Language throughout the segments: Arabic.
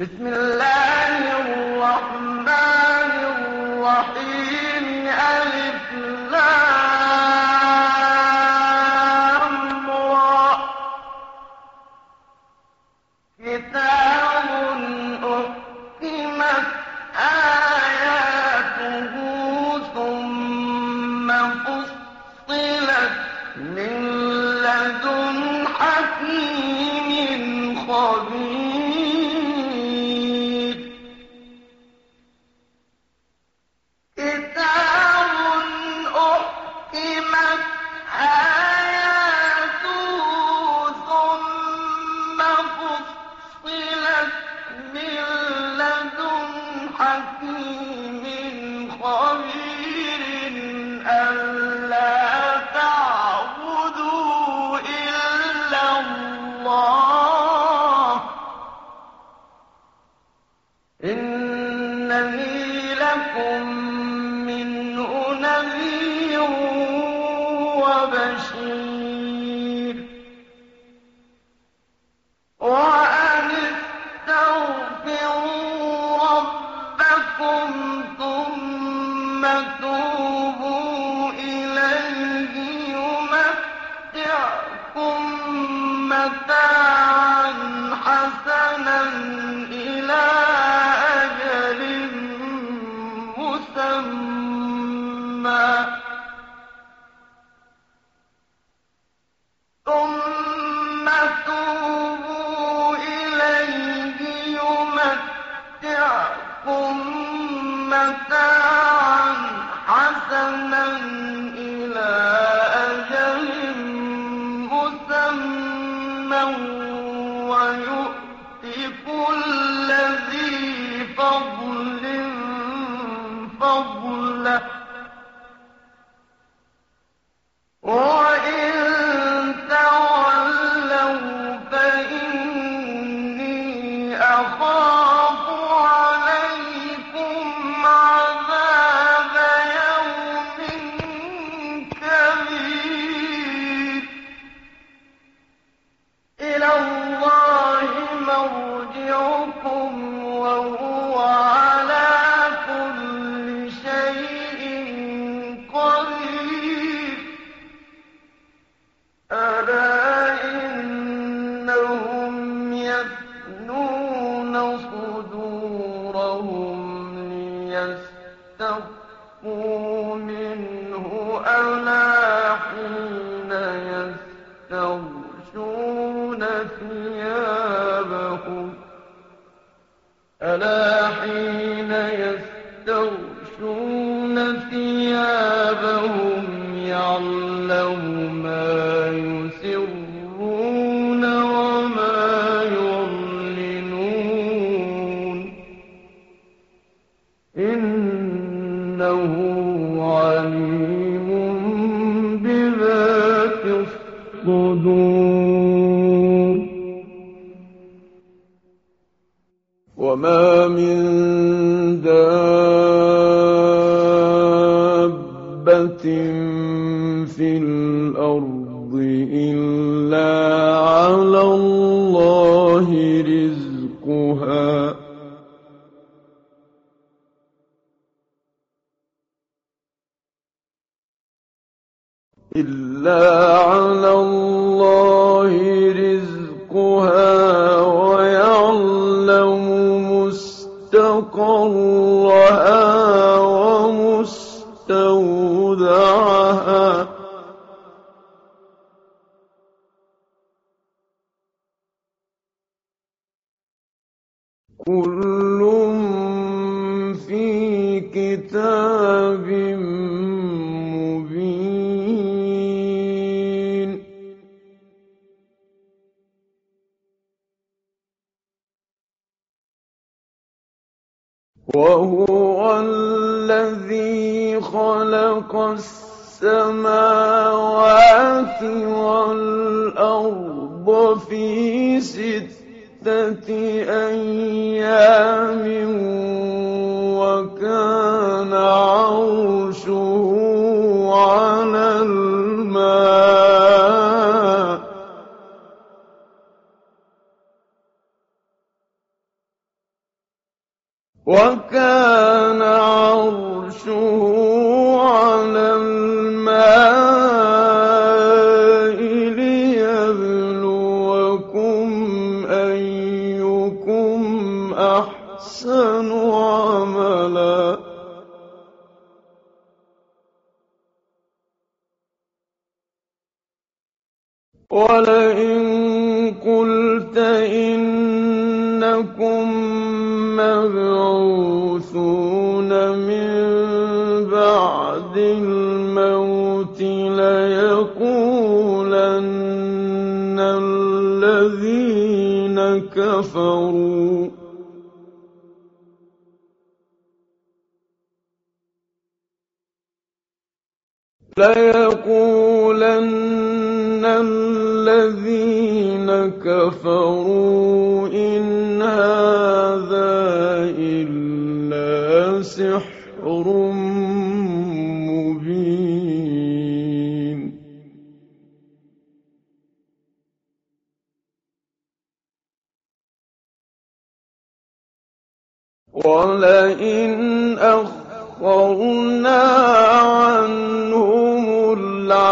بسم الله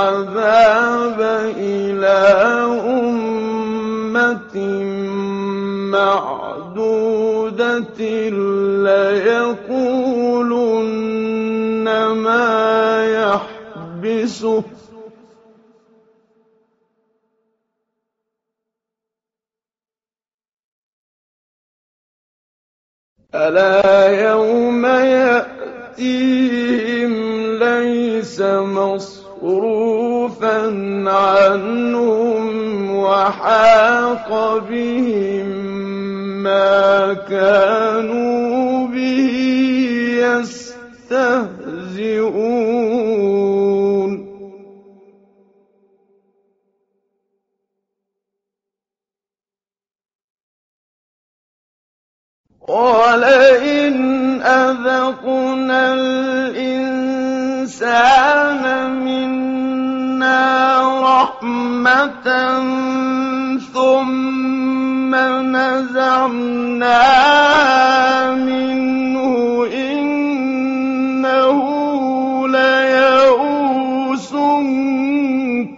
العذاب إلى أمة معدودة ليقولن ما يحبسه ألا يوم يأتيهم ليس مصروفا عنهم وحاق بهم ما كانوا به يستهزئون. ولئن أذقنا الإنسان منا رحمة ثم نزعناها منه إنه ليئوس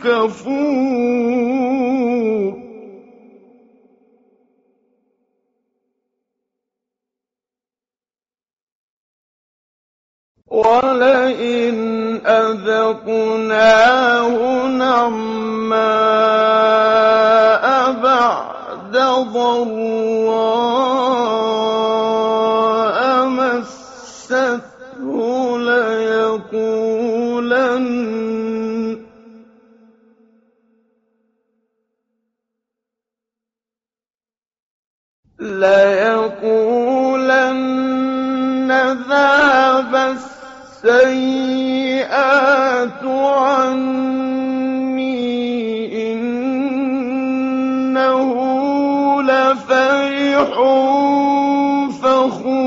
كفور. ولئن أذقناه نعماء بعد ضراء مسته ليقولن ليقولن ذهب السيئات عني إنه لفرح فخور.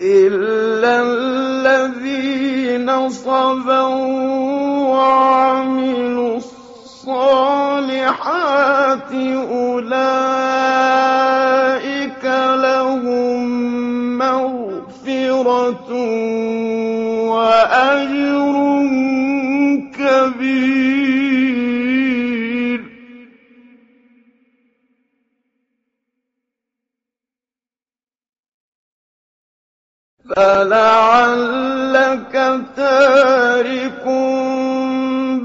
إلا الذين صبروا وعملوا الصالحات أولئك لهم مغفرة وأجر كبير. فلعلك تارك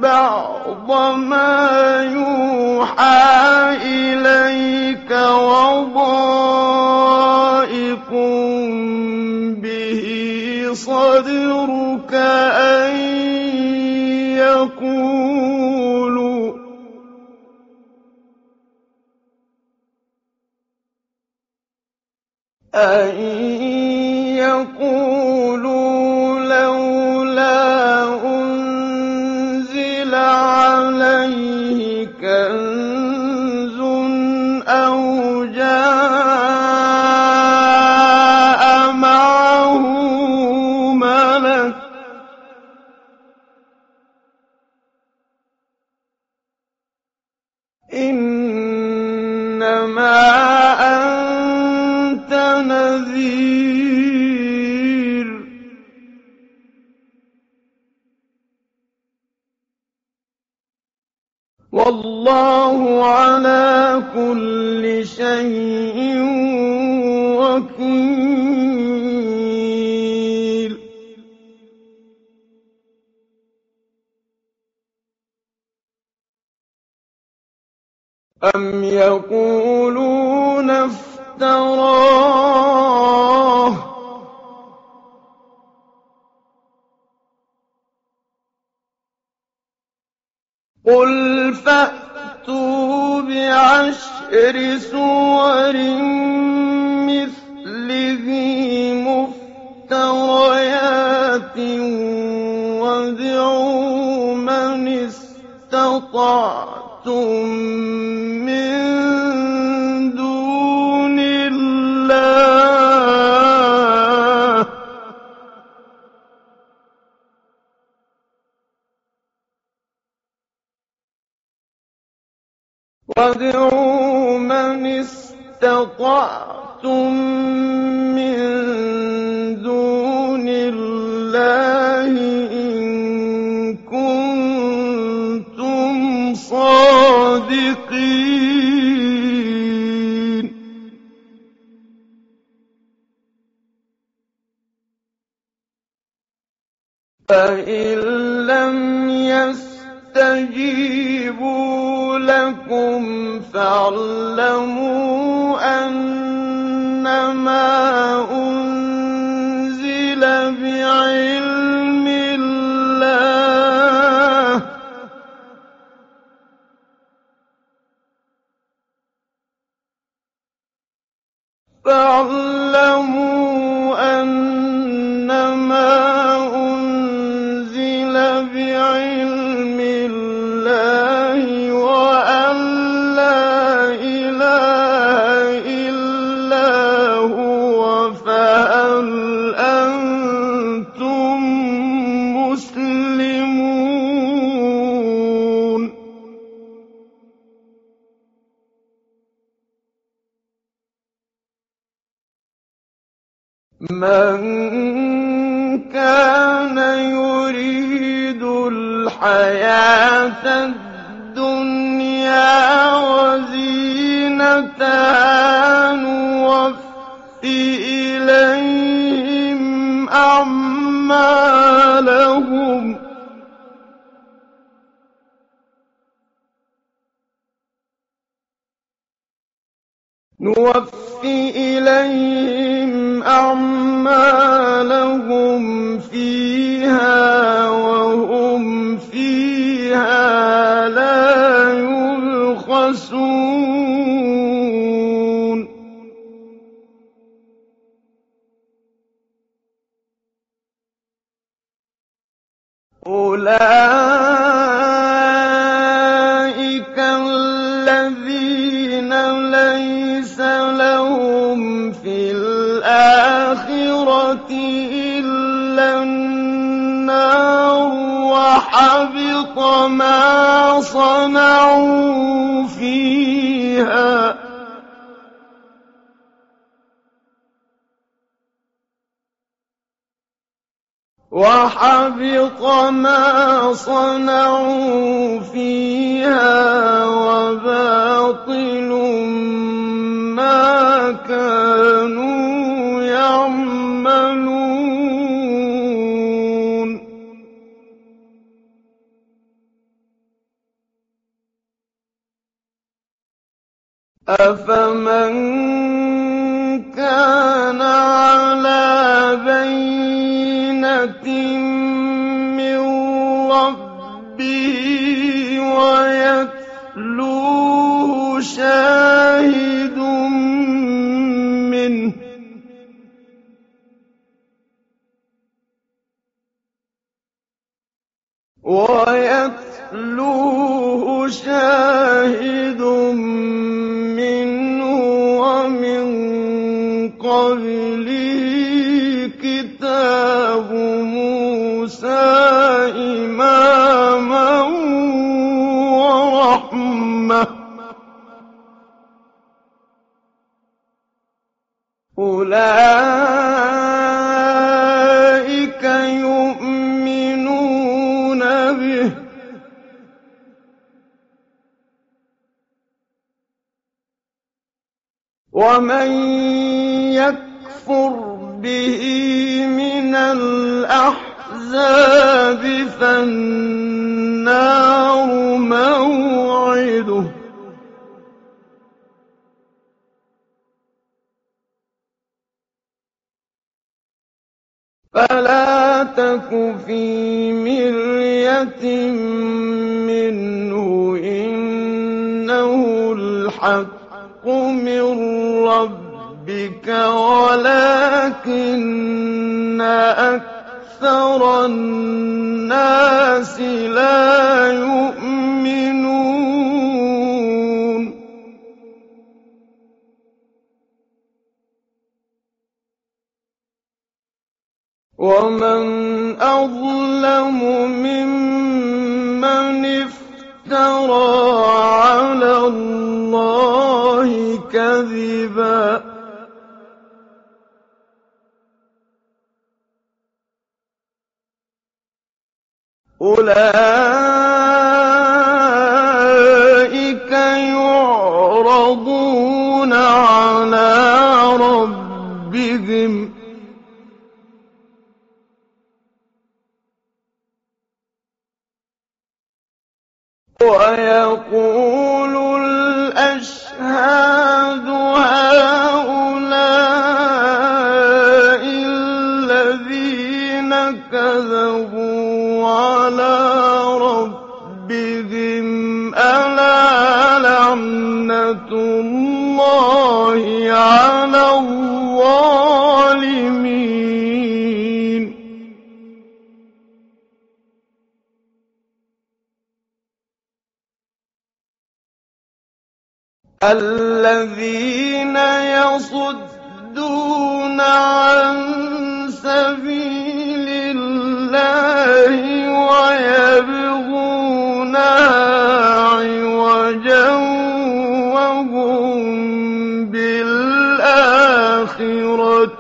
بعض ما يوحى إليك وضائق به صدرك أن يقولوا أن يقولوا كُلِّ شَيْءٍ فَإِن وَزِينَتَهَا نُوَفِّ إِلَيْهِمْ أَعْمَالَهُمْ. فِيهَا وَهُمْ فِيهَا لَا يُبْخَسُونَ أُولَٰئِكَ الَّذِينَ لَيْسَ لَهُمْ فِي الْآخِرَةِ إِلَّا النَّارُ وَحَبِطَ مَا صَنَعُوا فِيهَا ۚ وَبَاطِلٌ مَّا كَانُوا يَعْمَلُونَ. أَفَمَن كَانَ عَلَىٰ بَيِّنَةٍ مِّن رَّبِّهِ وَيَتْلُوهُ شَاهِدٌ مِّنْهُ وَمِن قبله كتاب موسى إماما ورحمة. أولئك يؤمنون به. ومن يكفر به من الأحزاب فالنار موعده. فلا تك في مرية منه إنه الحق من ربك ولكن أكثر الناس لا يؤمنون. ومن أظلم ممن افترى على الله كذبا. أولئك الله على الظالمين.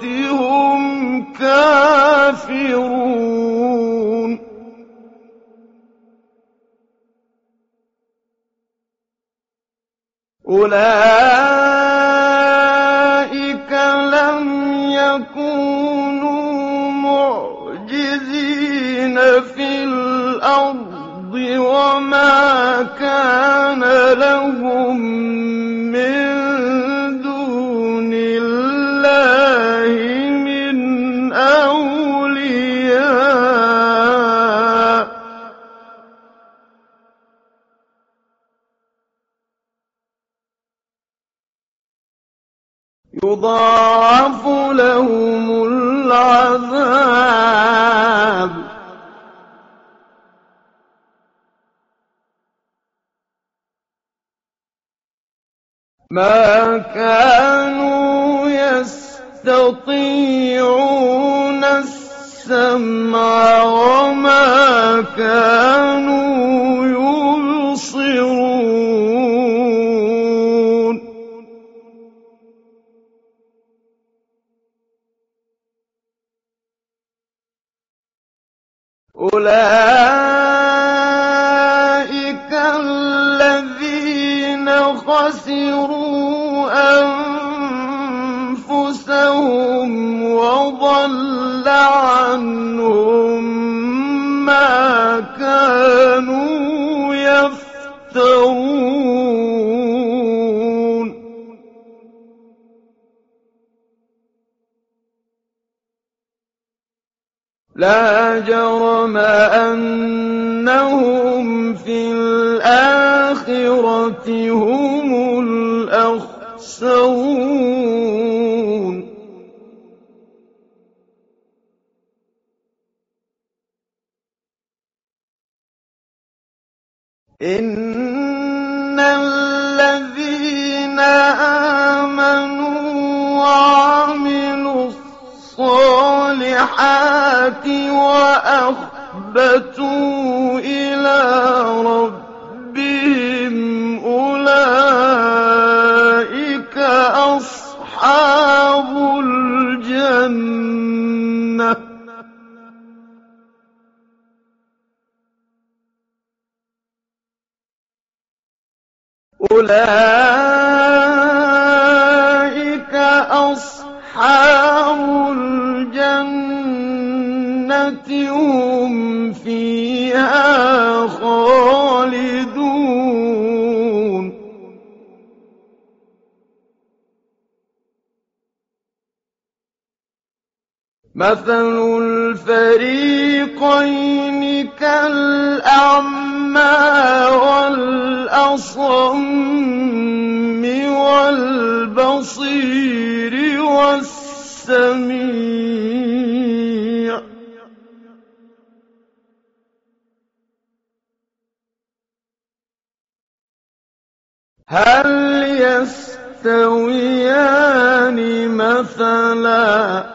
هم كافرون. أولئك لم يكونوا معجزين في الأرض وما كان لهم يضاعف لهم العذاب. ما كانوا يستطيعون السمع وما كانوا يبصرون أولئك الذين خسروا أنفسهم وضل عنهم ما كانوا يفترون. لا جرم أنهم في الآخرة هم الأخسرون. إن الذين آمنوا وعملوا الصالحات وأخبتوا إلى ربهم أولئك أصحاب الجنة أولئك خالدون. مثل الفريقين كالأعمى والأصم والبصير والسميع. هَلْ يَسْتَوِيَانِ مَثَلًا ۚ؟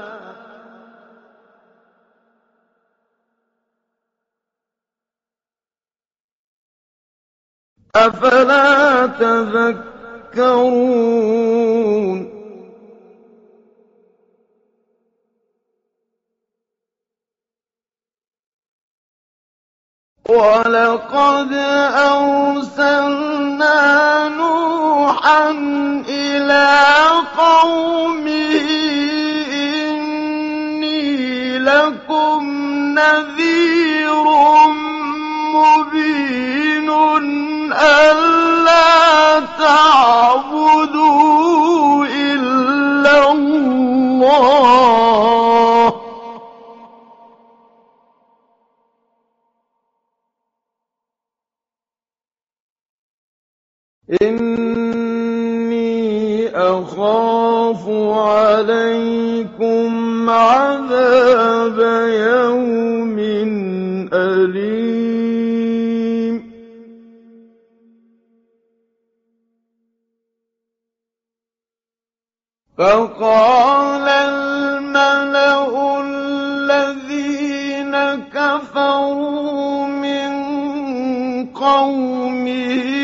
أَفَلَا تَذَكَّرُونَ؟ وَلَقَدْ أَرْسَلْنَا نُوحًا إِلَىٰ قَوْمِهِ إِنِّي لَكُمْ نَذِيرٌ مُّبِينٌ أَلَّا تَعْبُدُوا إِنِّي أَخَافُ عَلَيْكُمْ عَذَابَ يَوْمٍ أَلِيمٍ. فَقَالَ الْمَلَأُ الَّذِينَ كَفَرُوا مِن قَوْمِهِ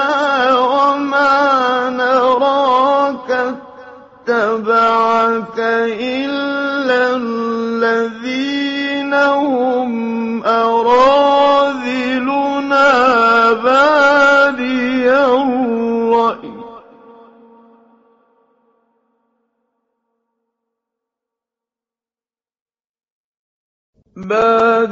اتَّبَعَكَ إِلَّا الَّذِينَ هُمْ أَرَاذِلُنَا بَادِيَ الرَّأْيِ ۚ. وَمَا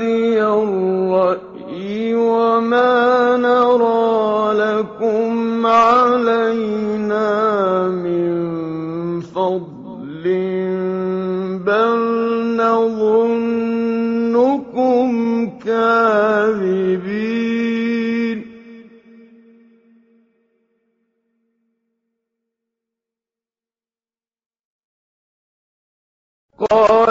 كَاذِبِينَ قَالَ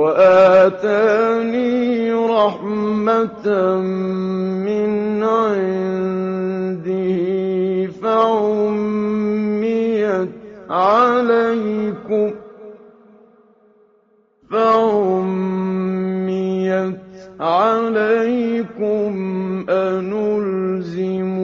وَآتَانِي رَحْمَةً مِّنْ عِندِهِ فَعُمِّيَتْ عَلَيْكُمْ أَنُلْزِمُكُمُوهَا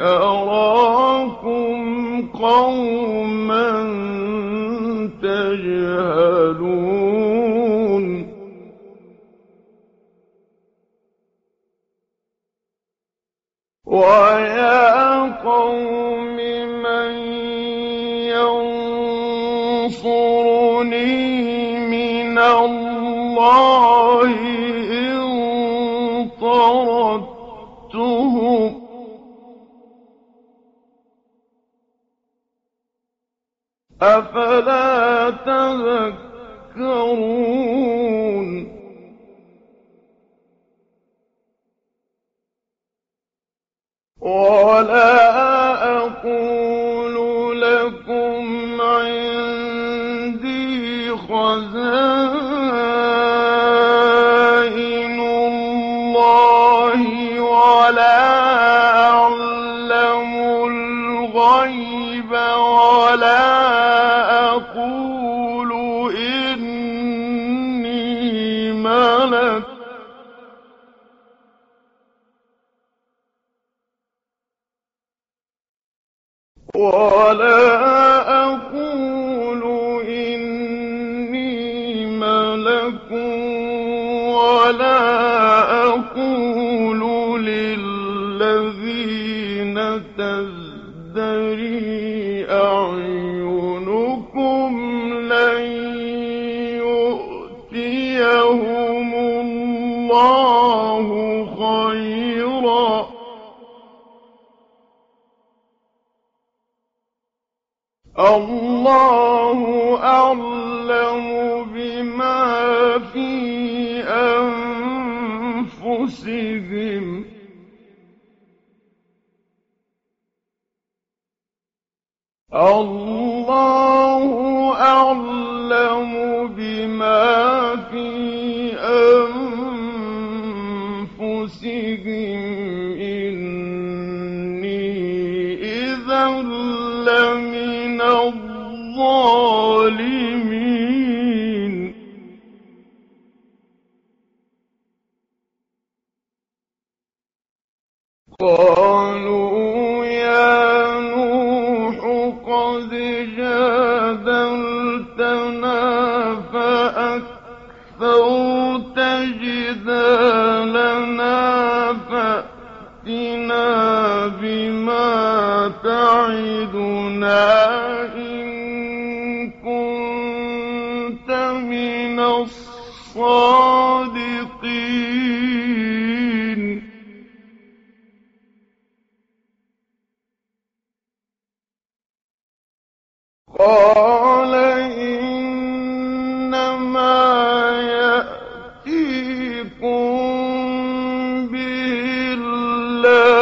أراكم قوما الله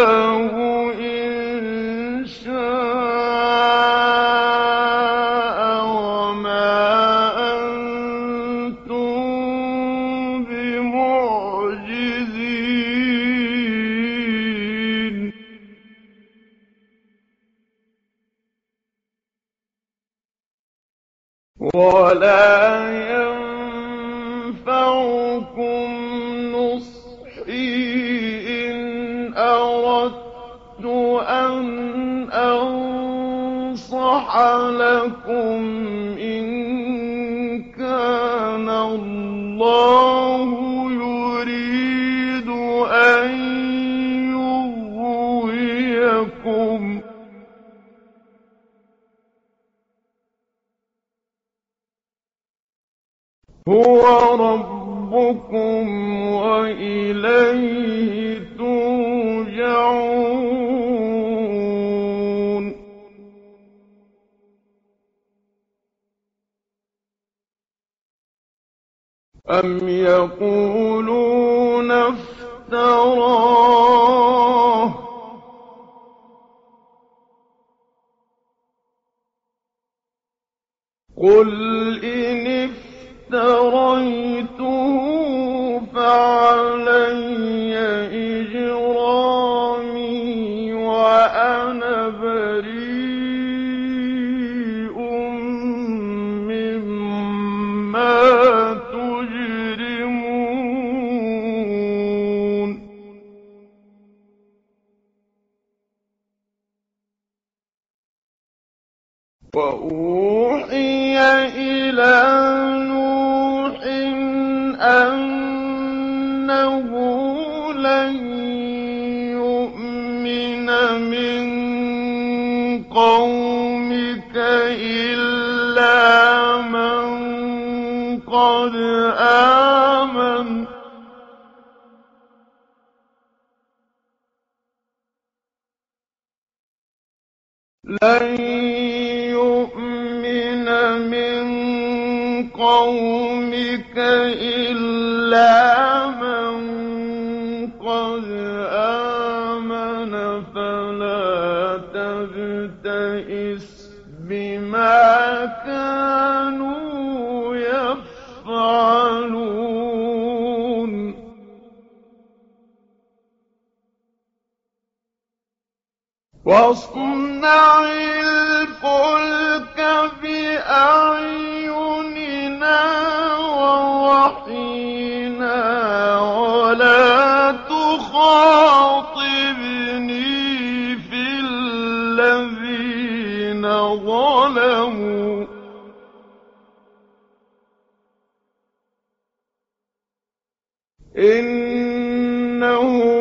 إنه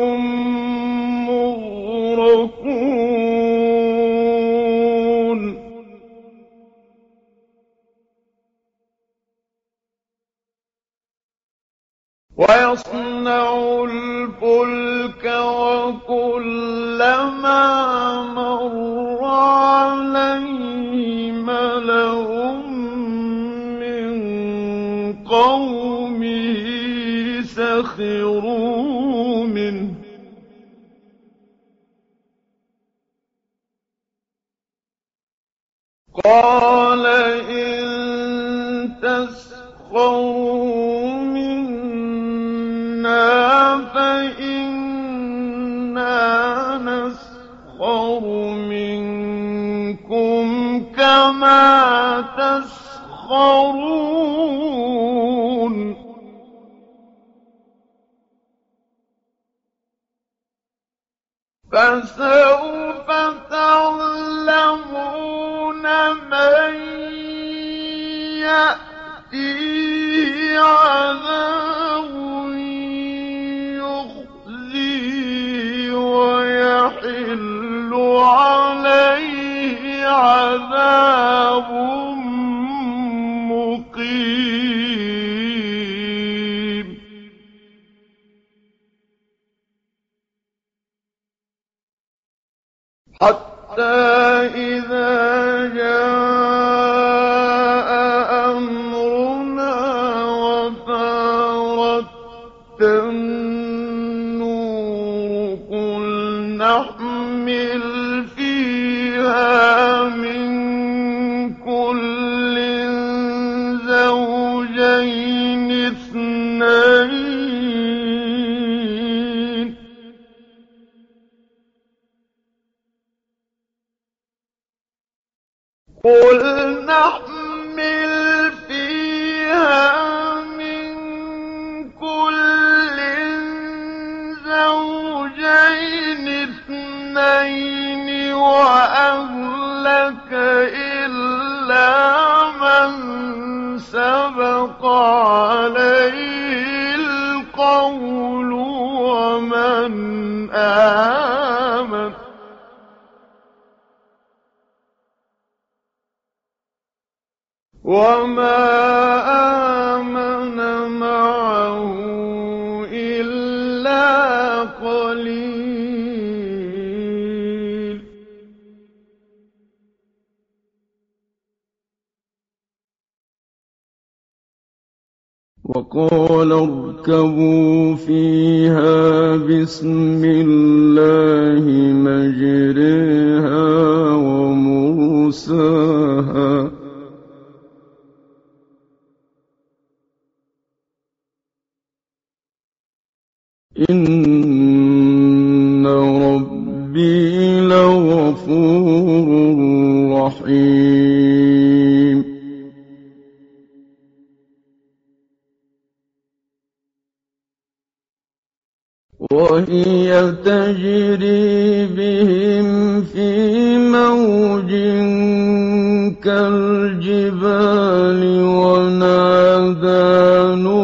إن ربي لغفور رحيم وهي تجري بهم في موج كالجبال ونادى نور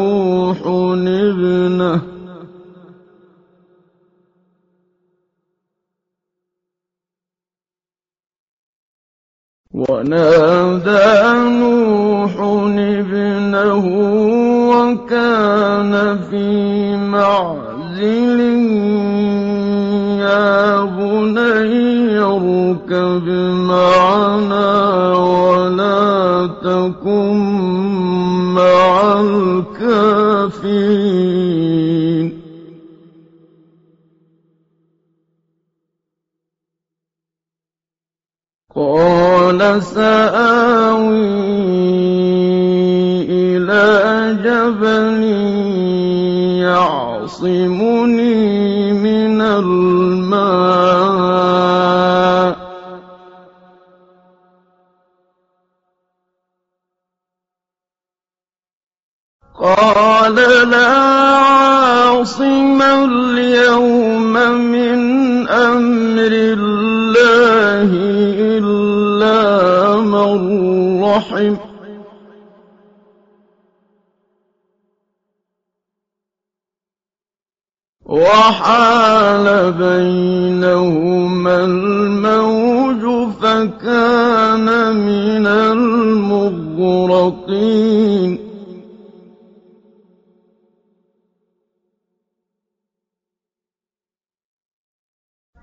ونادى نوح ابنه وكان في معزل يا بني اركب معنا قال سآوي إلى جبل يعصمني من الماء. قال لا عاصم اليوم من رحم وحال بينهما الموج فكان من المغرقين.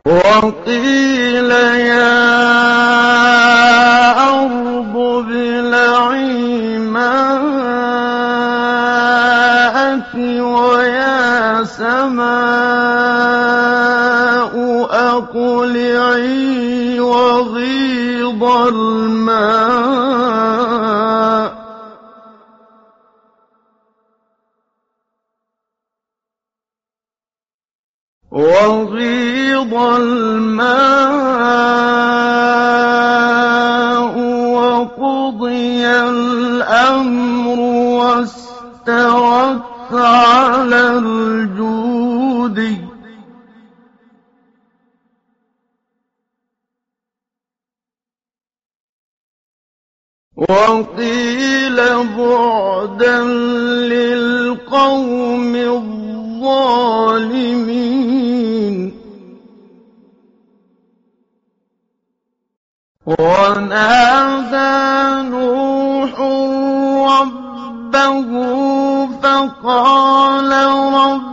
وقيل يا الماء وغيض الماء وقضي الأمر واستوت على الجود وقيل بعدا للقوم الظالمين. ونادى نوح ربه فقال رب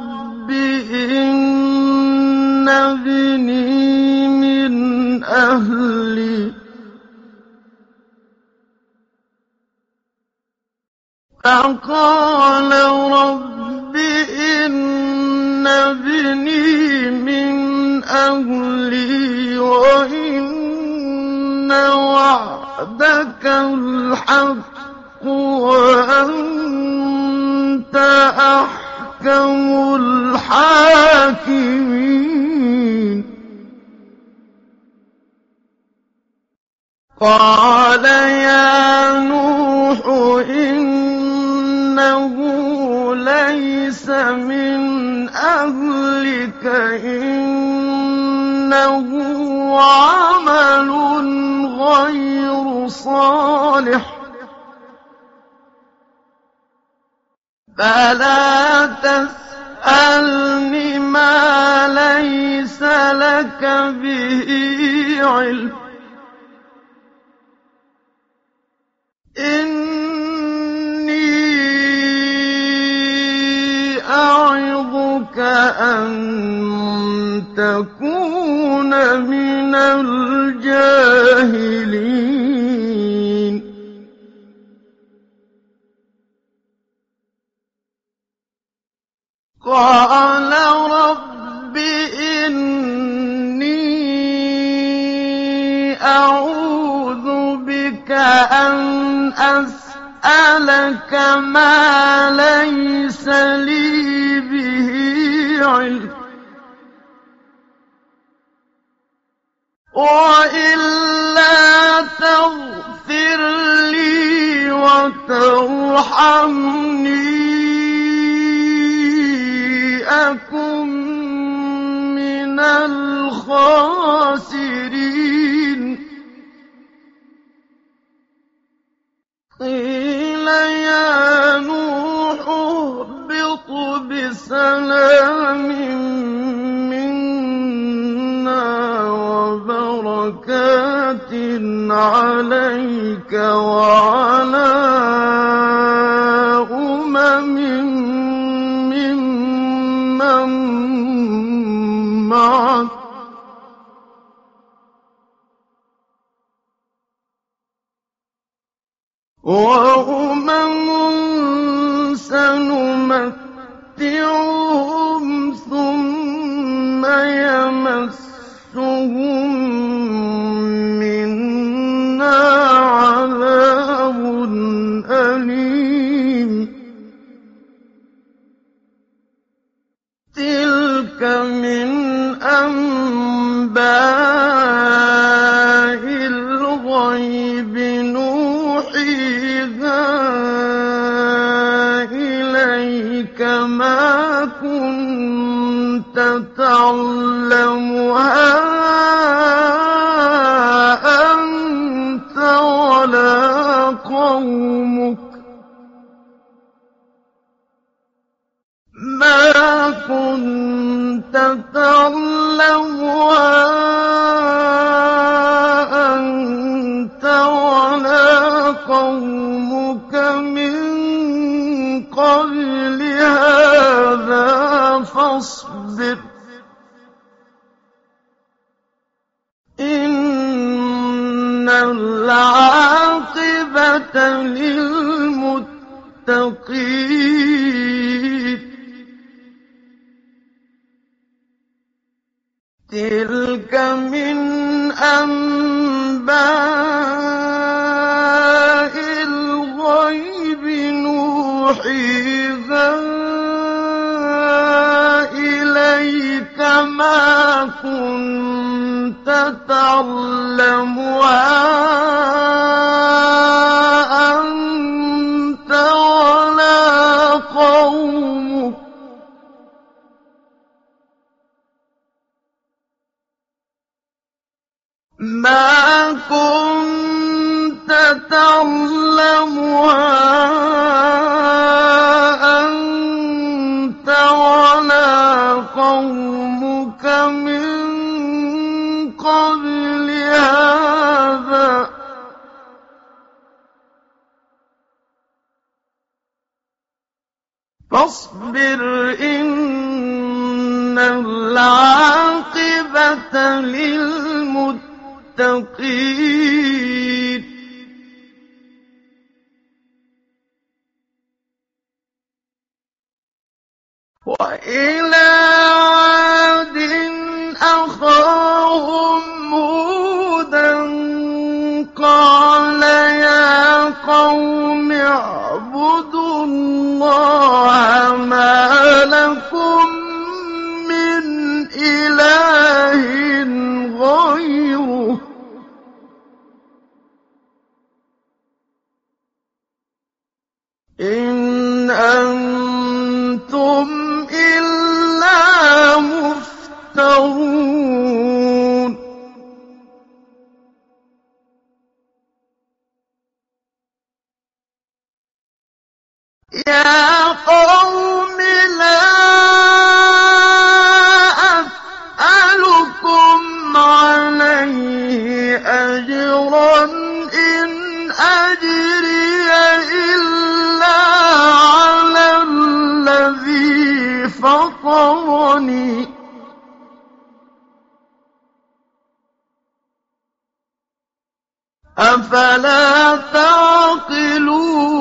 فقال رب إن ابني من أهلي وإن وعدك الحق وأنت أحكم الحاكمين. قال يا نوح إنه ليس من أهلك إنه عمل غير صالح فلا تسألني ما ليس لك به علم أن تكون من الجاهلين قال رب إني أعوذ بك أن أسألك ما ليس لي به علم وإلا تغفر لي وترحمني. أكن من الخاسرين. قيل يا نوح بِسَلَامٍ مِّنَّا وَبَرَكَاتٍ عَلَيْكَ وَعَلَىٰ أُمَمٍ مِّمَّن مَّعَكَ ۚ. وَأُمَمٌ سنمت ثُمَّ يَمَسُّهُم مِّنَّا عَذَابٌ أَلِيمٌ. تِلْكَ مِنْ أَنبَاءِ تَعْلَمُهَا لِلْمُتَّقِينَ تِلْكَ مِنْ أَنبَاءِ الْغَيْبِ نُوحِيهَا إِلَيْكَ ۖ مَا كُنتَ تَعْلَمُهَا مِن قَبْلِ هَٰذَا ۖ. فَاصْبِرْ ۖ إِنَّ الْعَاقِبَةَ لِلْمُتَّقِينَ. وَإِلَىٰ عَادٍ أَخَاهُمْ هُودًا ۚ قَالَ يَا قَوْمِ اعْبُدُوا اللَّهَ مَا أَفَلَا تَعْقِلُونَ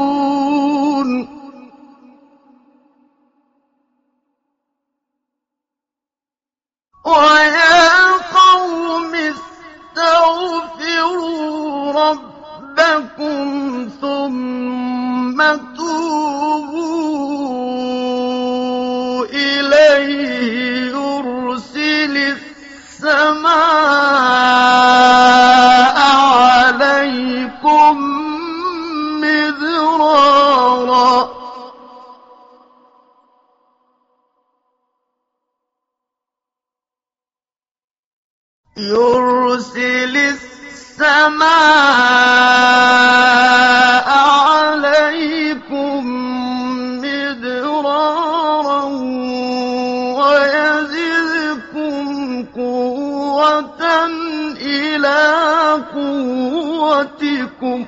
قُوَّتِكُمْ ۖ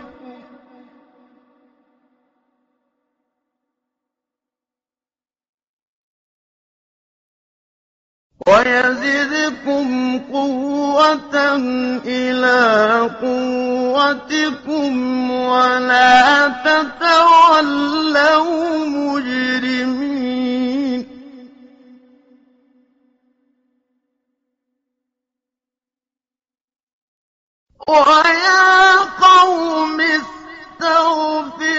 ويزدكم قوة إلى قوتكم ولا تتولوا مجرمين. ويا قوم استغفروا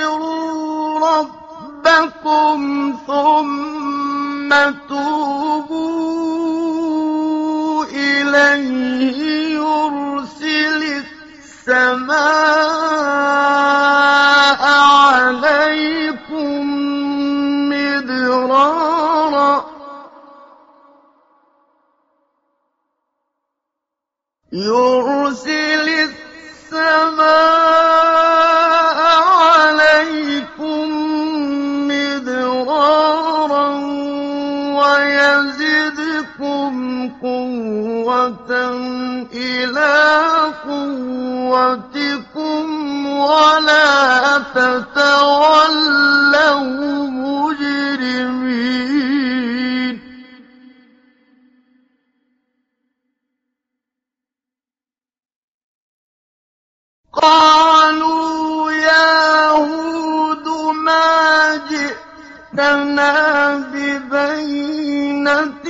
ربكم ثم توبوا إليه يرسل السماء عليكم مدرارا يرسل السماء عليكم مدرارا ويزدكم قوة إلى قوتكم ولا تتولوا قالوا يا هود ما جئتنا ببينة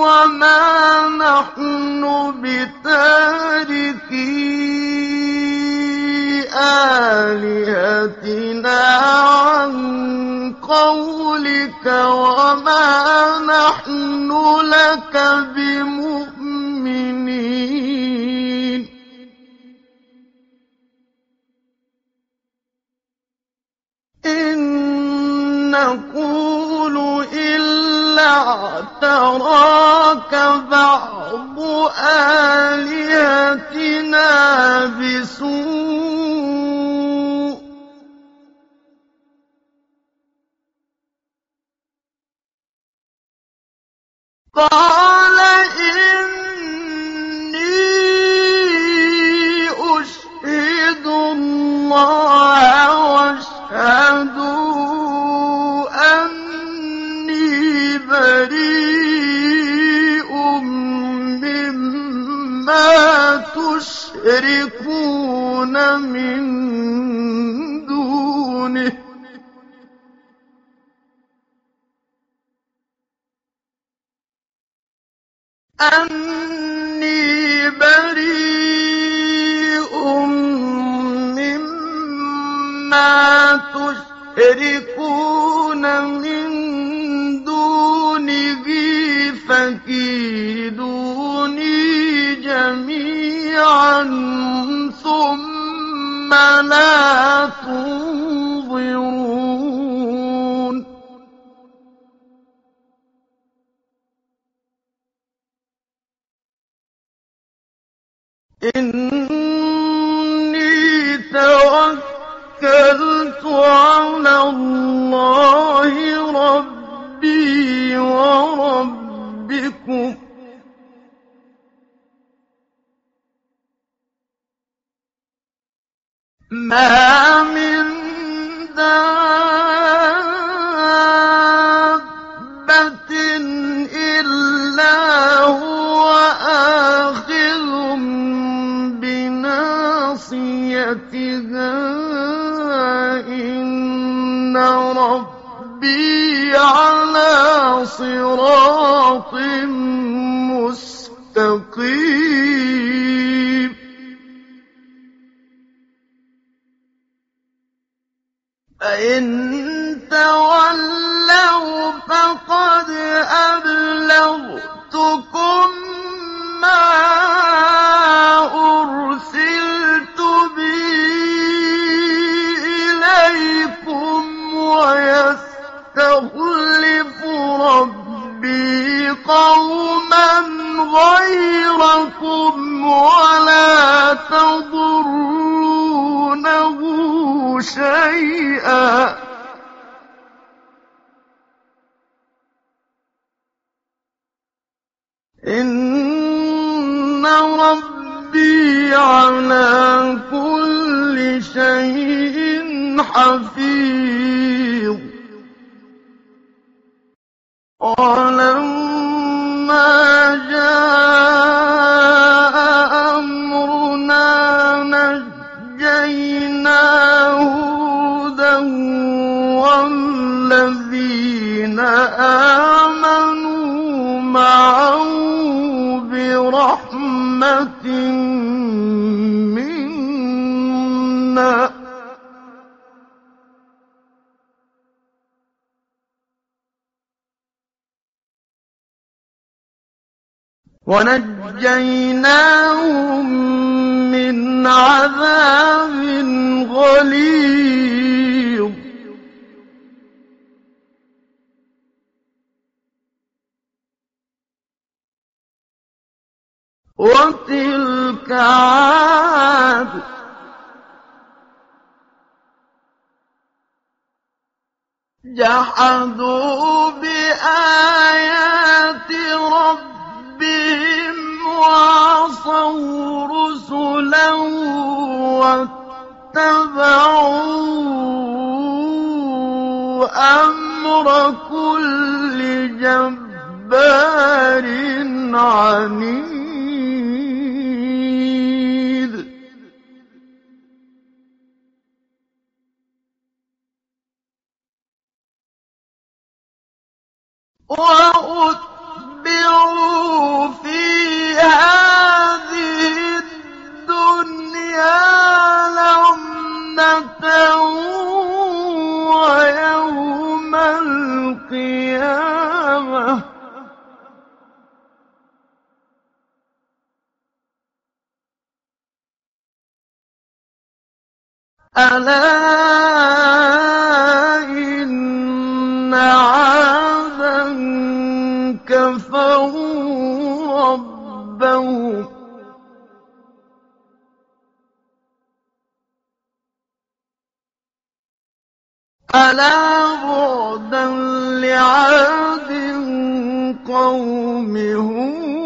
وما نحن بتاركي آلهتنا عن قولك وما نحن لك بمؤمنين. إن نقول إلا اعتراك بعض آلهتنا بسوء. قال تشركون من دونه. أني بريء مما تشركون من دونه فكيدوني جميعا. ثم لا تنظرون إني توكلت على الله ربي وربكم ما من دابة إلا هو آخذ بناصيتها. إن ربي على صراط شيئا. إن ربي على كل شيء حفيظ. ولما آمنوا معه برحمة منا. ونجيناهم من عذاب غليظ. وتلك عاد. جحدوا بآيات ربهم وعصوا رسلا واتبعوا أمر كل جبار عنيد. في هذه الدنيا لعنة ويوم القيامة. ألا إن عادا كفروا ربهم. ألا بعدا لعاد قوم هود؟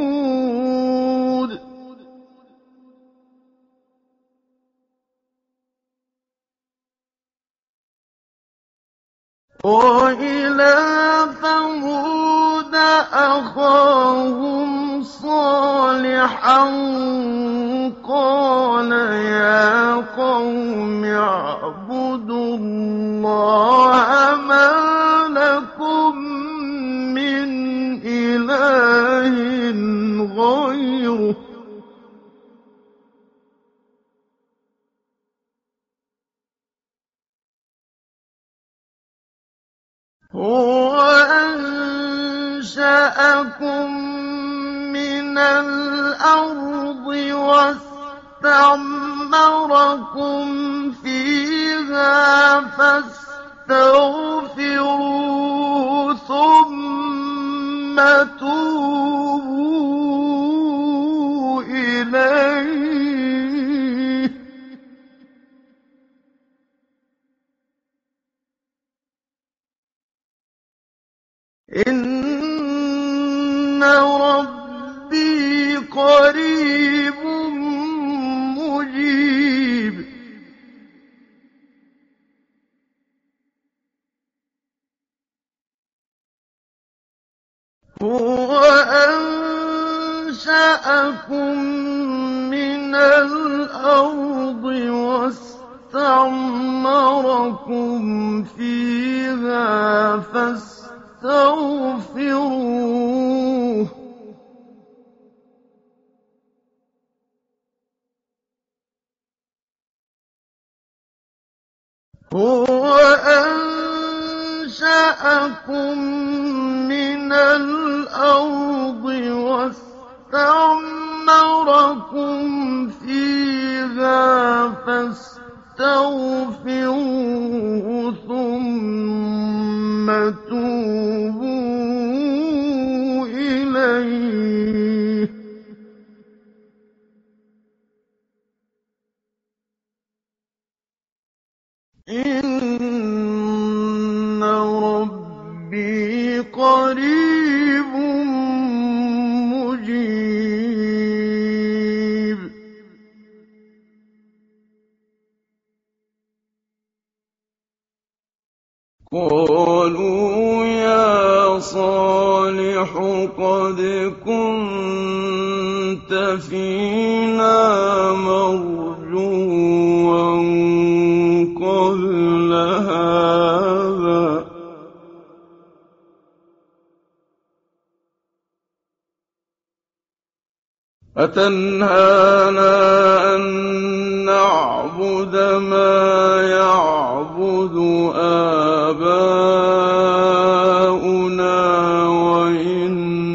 وإلى ثمود أخاهم صالحا قال يا قوم اعبدوا الله ما لكم من إله غيره هو أنشأكم من الأرض واستعمركم فيها فاستغفروا ثم توبوا إليه. إن ربي قريب مجيب هو أنشأكم من الأرض واستعمركم فيها فاستغفروه هو أنشأكم من الأرض واستعمركم فيها فاستغفروه ثم توبوا إليه. إن ربي قريب قالوا يا صالح قد كنت فينا مرجوا قبل هذا. أتنهانا أن نعبد نعبد ما يعبد آباؤنا وإننا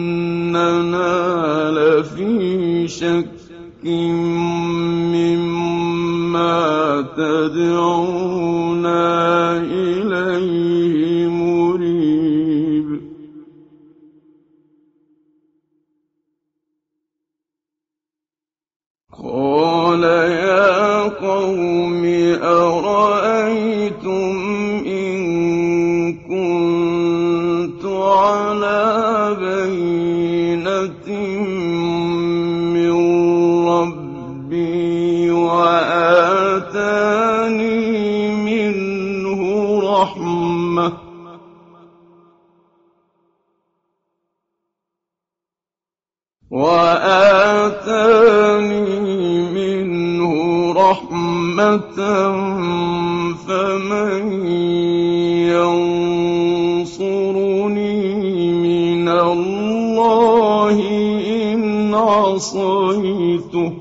لفي شك مما تدعونا فمن ينصرني من الله إن عصيته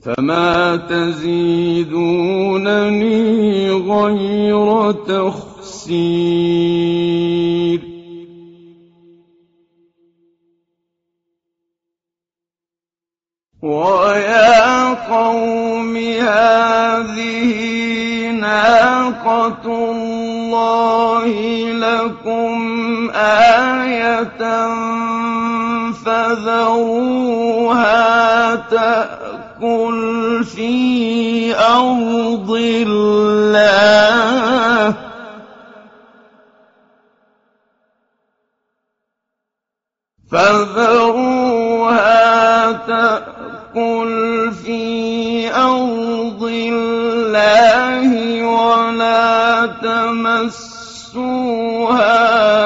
فما تزيدونني غير تخسير ويا قوم هذه ناقة الله لكم آية فذروها تأكل في أرض الله. فذروها تأكل تمسوها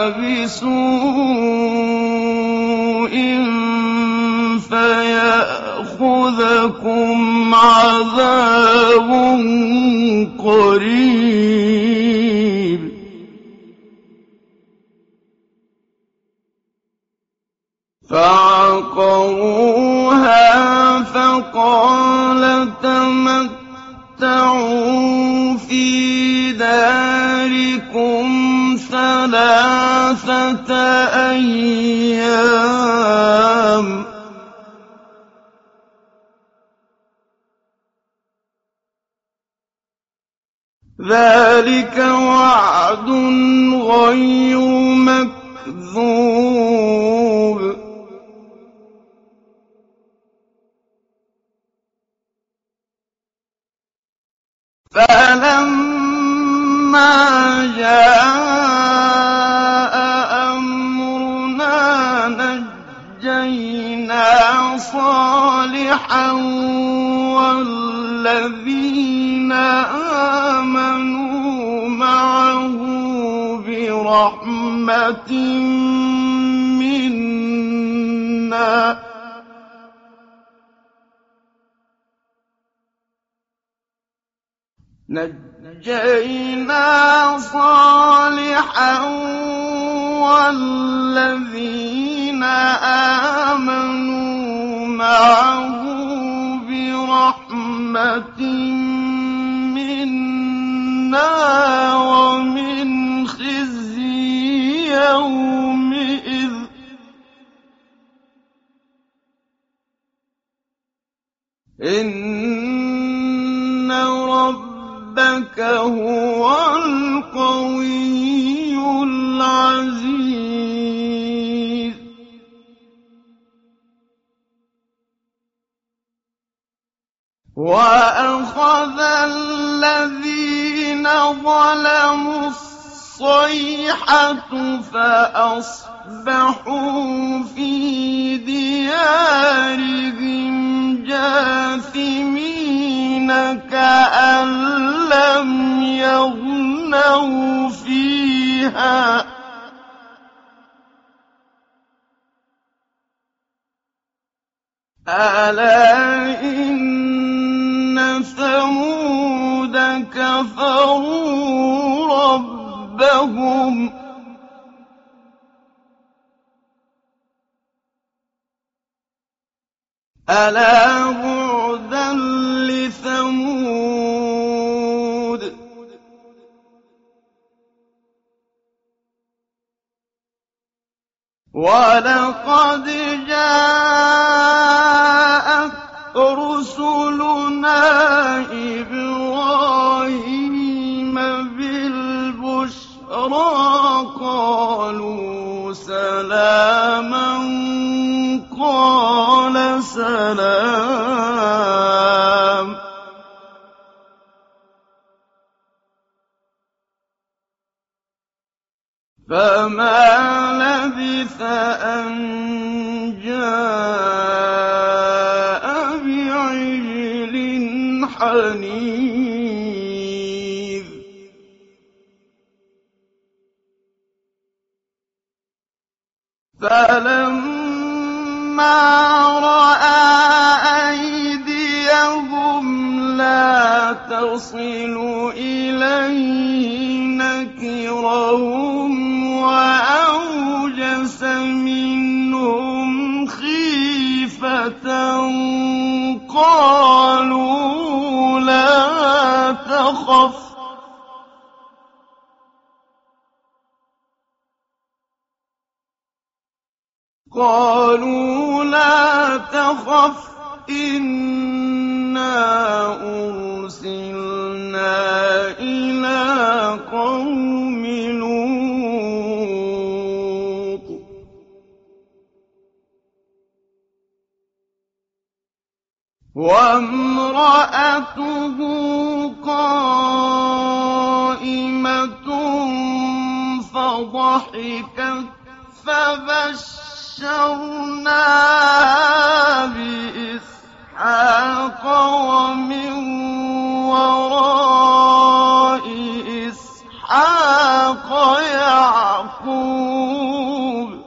بسوء فيأخذكم عذاب قريب. فعقروها فقال تمتعوا أيام. ذلك وعد غير مكذوب. فلما جاء صالحا والذين آمنوا معه برحمة منا. نجينا صالحا والذين آمنوا معه برحمة منا ومن خزي يومئذ. إن ربك هو القوي العزيز. وأخذ الذين ظلموا الصيحة فأصبحوا في ديارهم جاثمين كأن لم يغنوا فيها. ألا ثمود كفروا ربهم. ألا بعدا لثمود؟ ولقد جاءت رسلنا إبراهيم بالبشرى قالوا سلاما قال سلام. فما لبث أن فَلَمَّا رَأَىٰ أَيْدِيَهُمْ لَا تَصِلُ إِلَيْهِ نَكِرَهُمْ وَأَوْجَسَ مِنْهُمْ خِيفَةً ۖ قَالُوا لَا تَخَفْ ۖ إِنَّا أُرْسِلْنَا إِلَىٰ قَوْمِ لُوطٍ ۖ. وَامْرَأَتُهُ قَائِمَةٌ فَضَحِكَتْ فَبَشَّرْنَاهَا بِإِسْحَاقَ وَمِن وَرَاءِ إِسْحَاقَ يَعْقُوبَ ۖ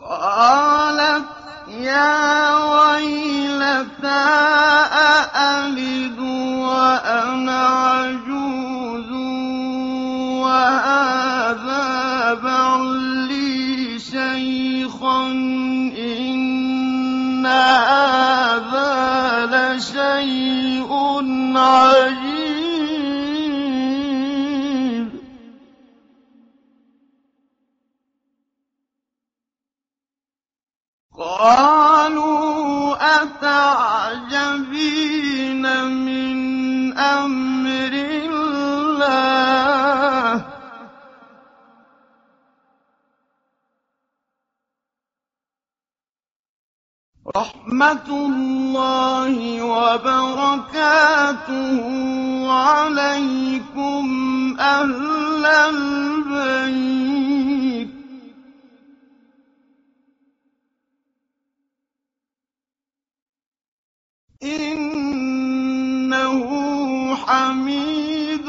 قَالَتْ يَا وَيْلَتَىٰ أَأَلِدُ وَأَنَا عَجُوزٌ وَهَٰذَا بَعْلِي شَيْخًا ۖ إِنَّ هَٰذَا لَشَيْءٌ عَجِيبٌ. رَحْمَتُ اللَّهِ وَبَرَكَاتُهُ عَلَيْكُمْ أَهْلَ الْبَيْتِ ۚ. إِنَّهُ حَمِيدٌ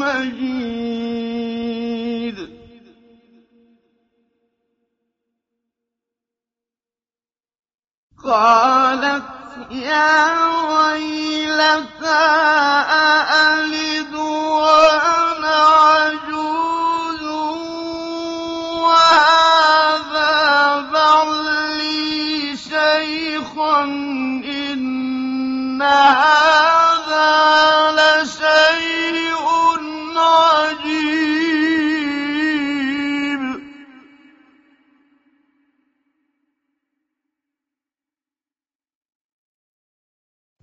مَّجِيدٌ. قَالَتْ يَا وَيْلَتَىٰ أَأَلِدُ وَأَنَا عَجُوزٌ وَهَٰذَا بَعْلِي شَيْخًا ۖ إِنَّ هَٰذَا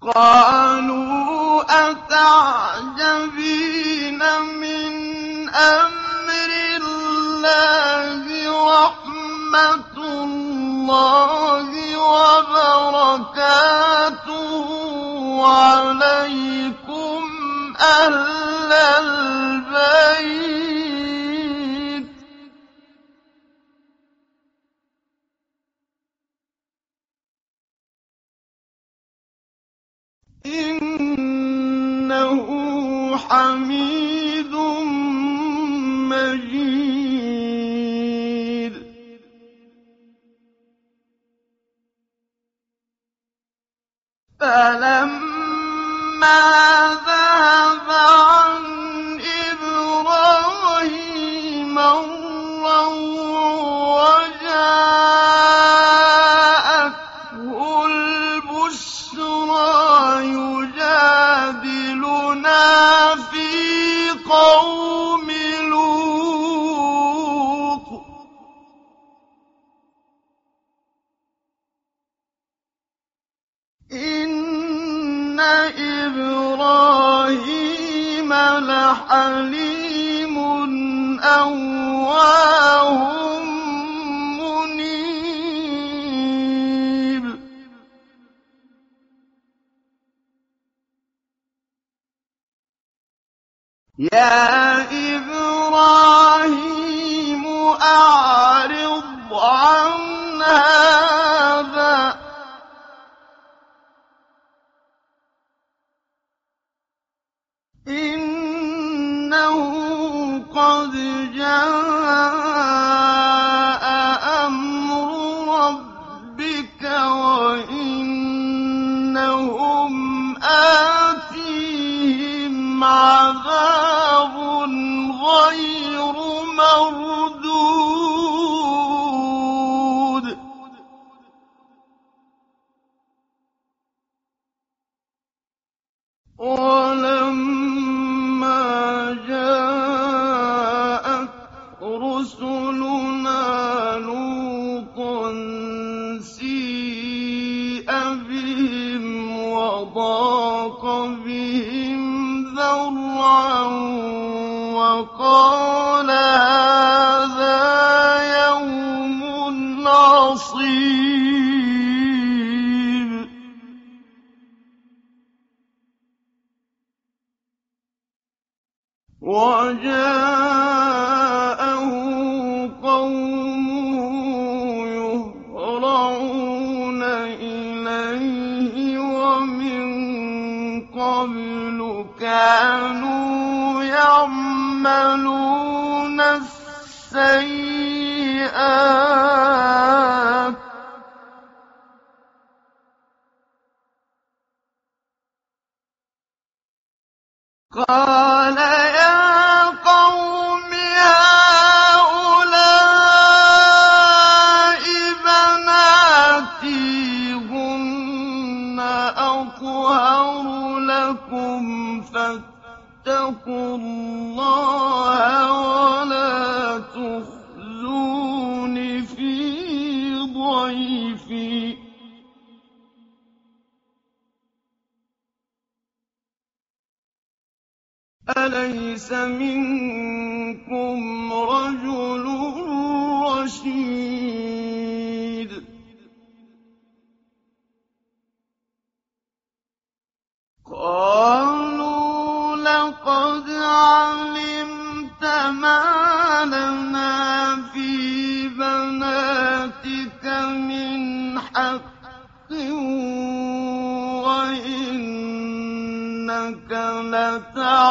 قَالُوا أَتَعْجَبِينَ مِنْ أَمْرِ اللَّهِ ۖ رَحْمَتُ اللَّهِ وَبَرَكَاتُهُ عَلَيْكُمْ أَهْلَ الْبَيْتِ ۚ إِنَّهُ حَمِيدٌ مَّجِيدٌ. فَلَمَّا ذَهَبَ عَنْ إِبْرَاهِيمَ الرَّوْعُ وَجَاءَتْهُ إن إبراهيم لحليم أواه منيب يا إبراهيم أعرض عن هذا قد جاء أمر ربك وإنهم آتيهم عذاب غير مرة قال هذا يوم عصيب. وجاءه قومه يهرعون إليه ومن قبل كانوا يعملون السيئات من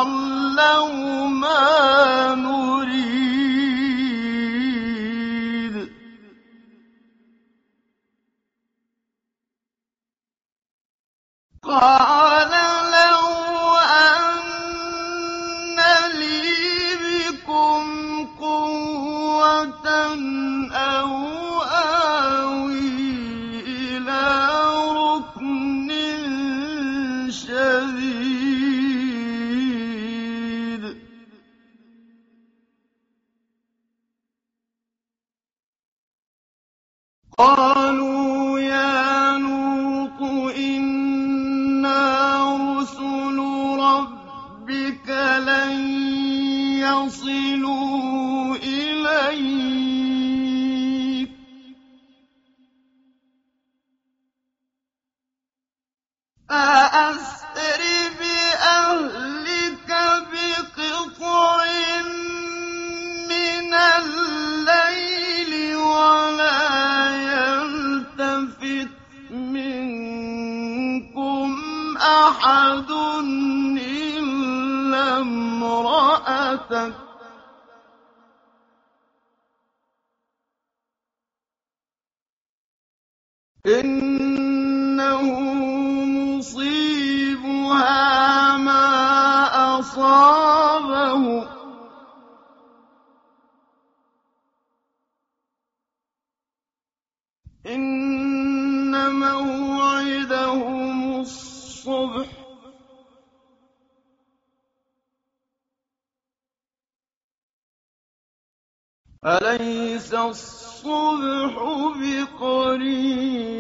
يعلم ما تكون الصبح بقريب.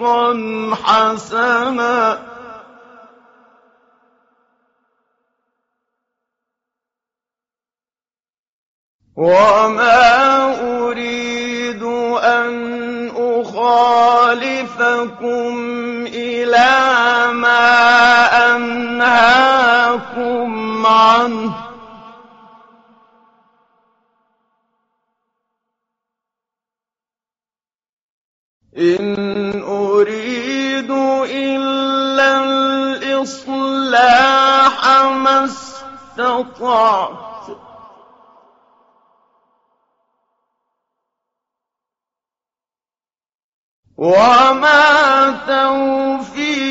رِزْقًا حَسَنًا ۚ. وَمَا أُرِيدُ أَنْ أُخَالِفَكُمْ إلى ما أنهاكم عنه. إن الإصلاح ما استطعت. وما توفيقي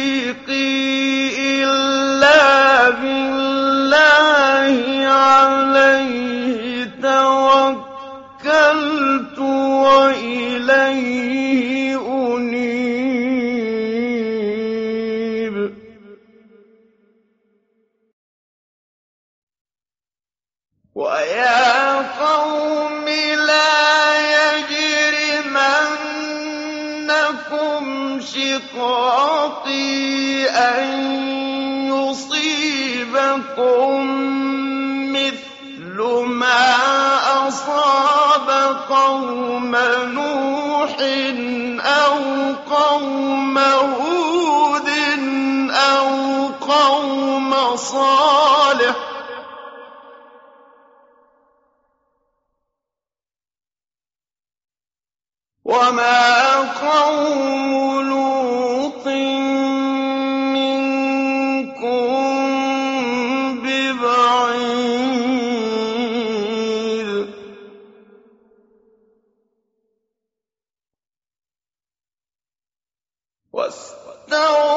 إلا بالله عليه توكلت وإليه ويا قوم شِقَاقِي أَن يُصِيبَكُم مِّثْلُ مَا أَصَابَ قَوْمَ نُوحٍ أَوْ قَوْمَ هُودٍ أَوْ قَوْمَ صَالِحٍ ۚ وَمَا قَوْمُ لُوطٍ مِّنكُم بِبَعِيدٍ وَاسْتَغْفِرُوا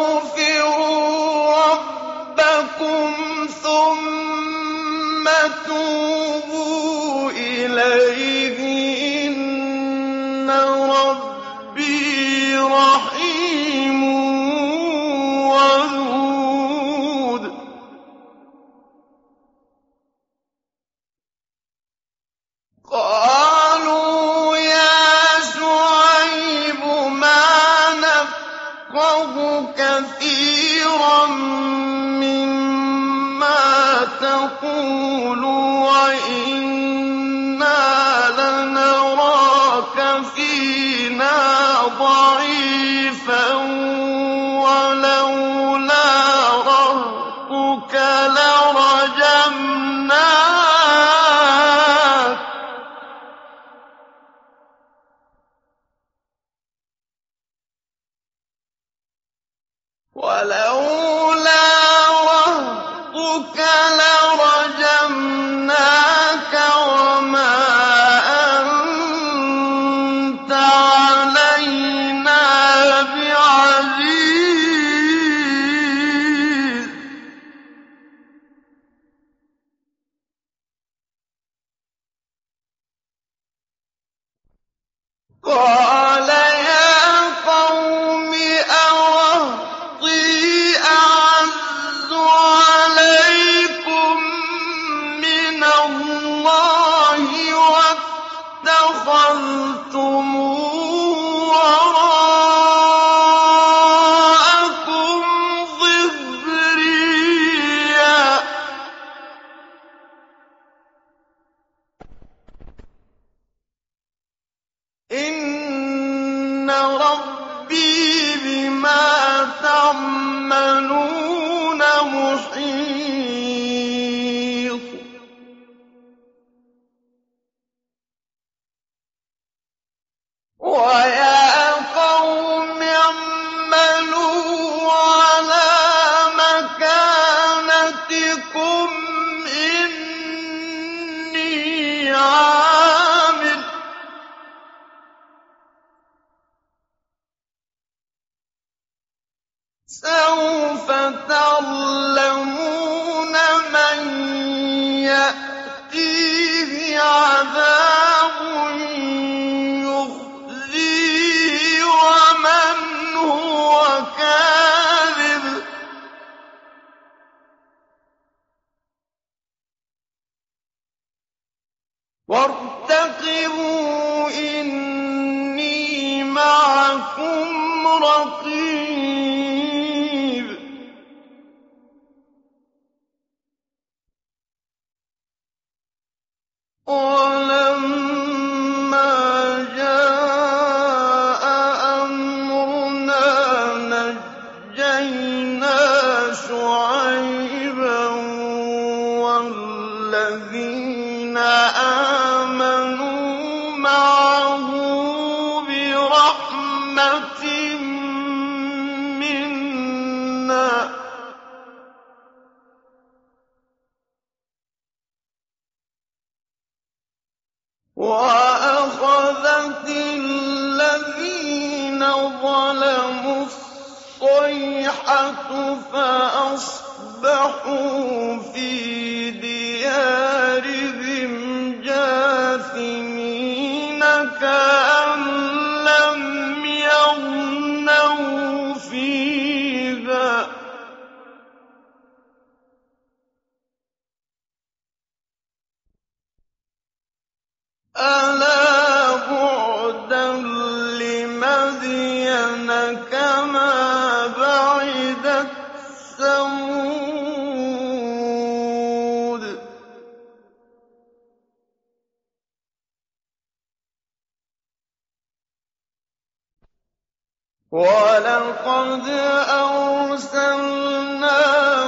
وَلَقَدْ أَرْسَلْنَا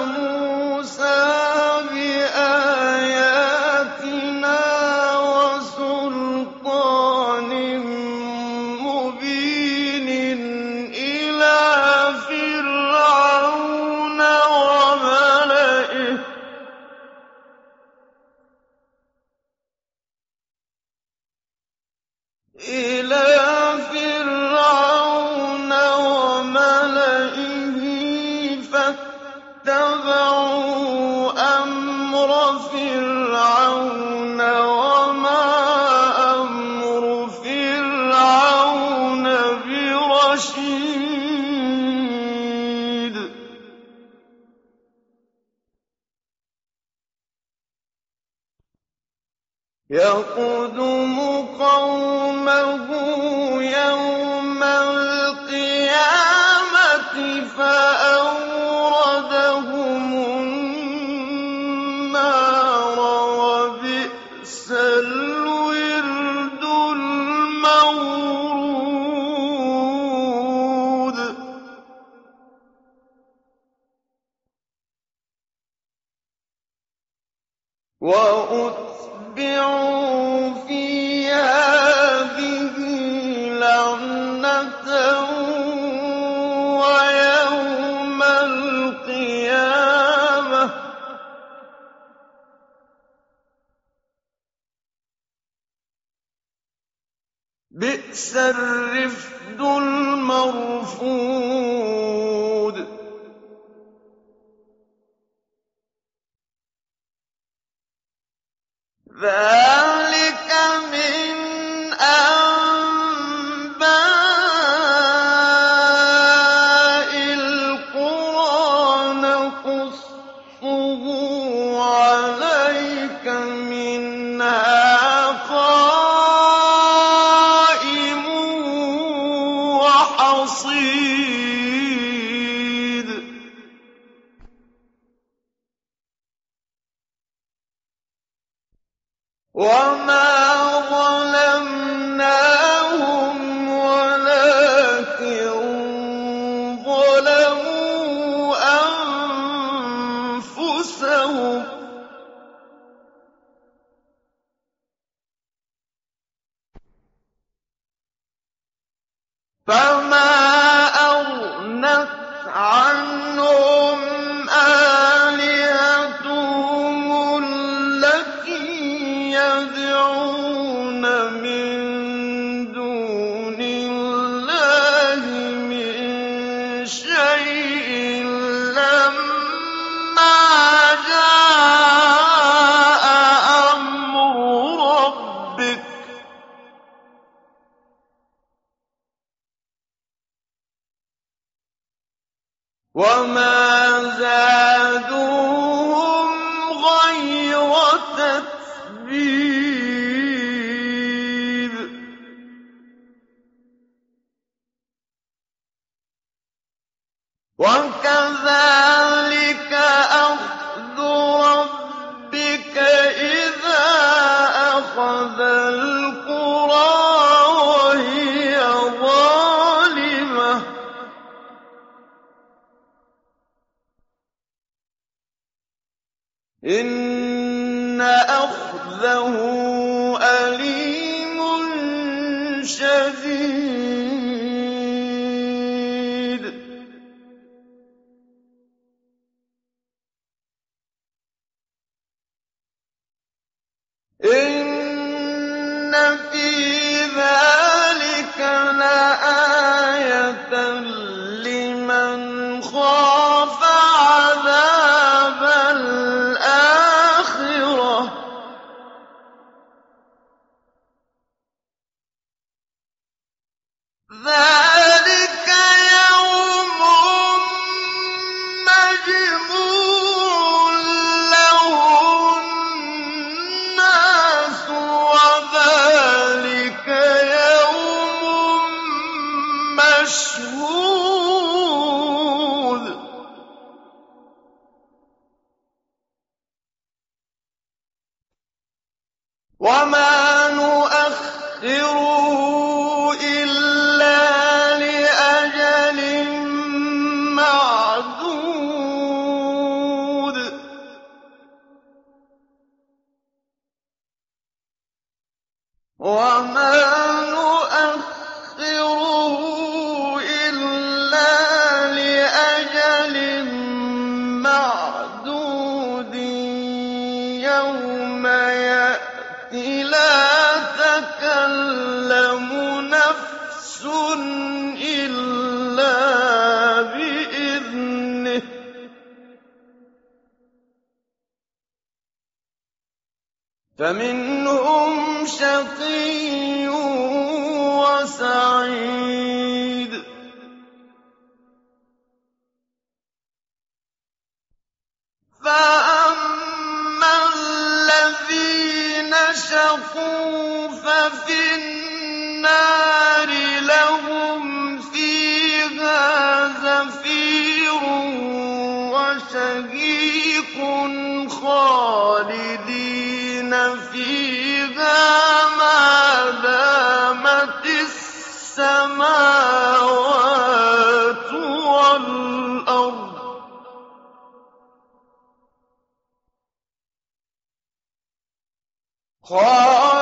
مُوسَىٰ وَمَا خَالِدِينَ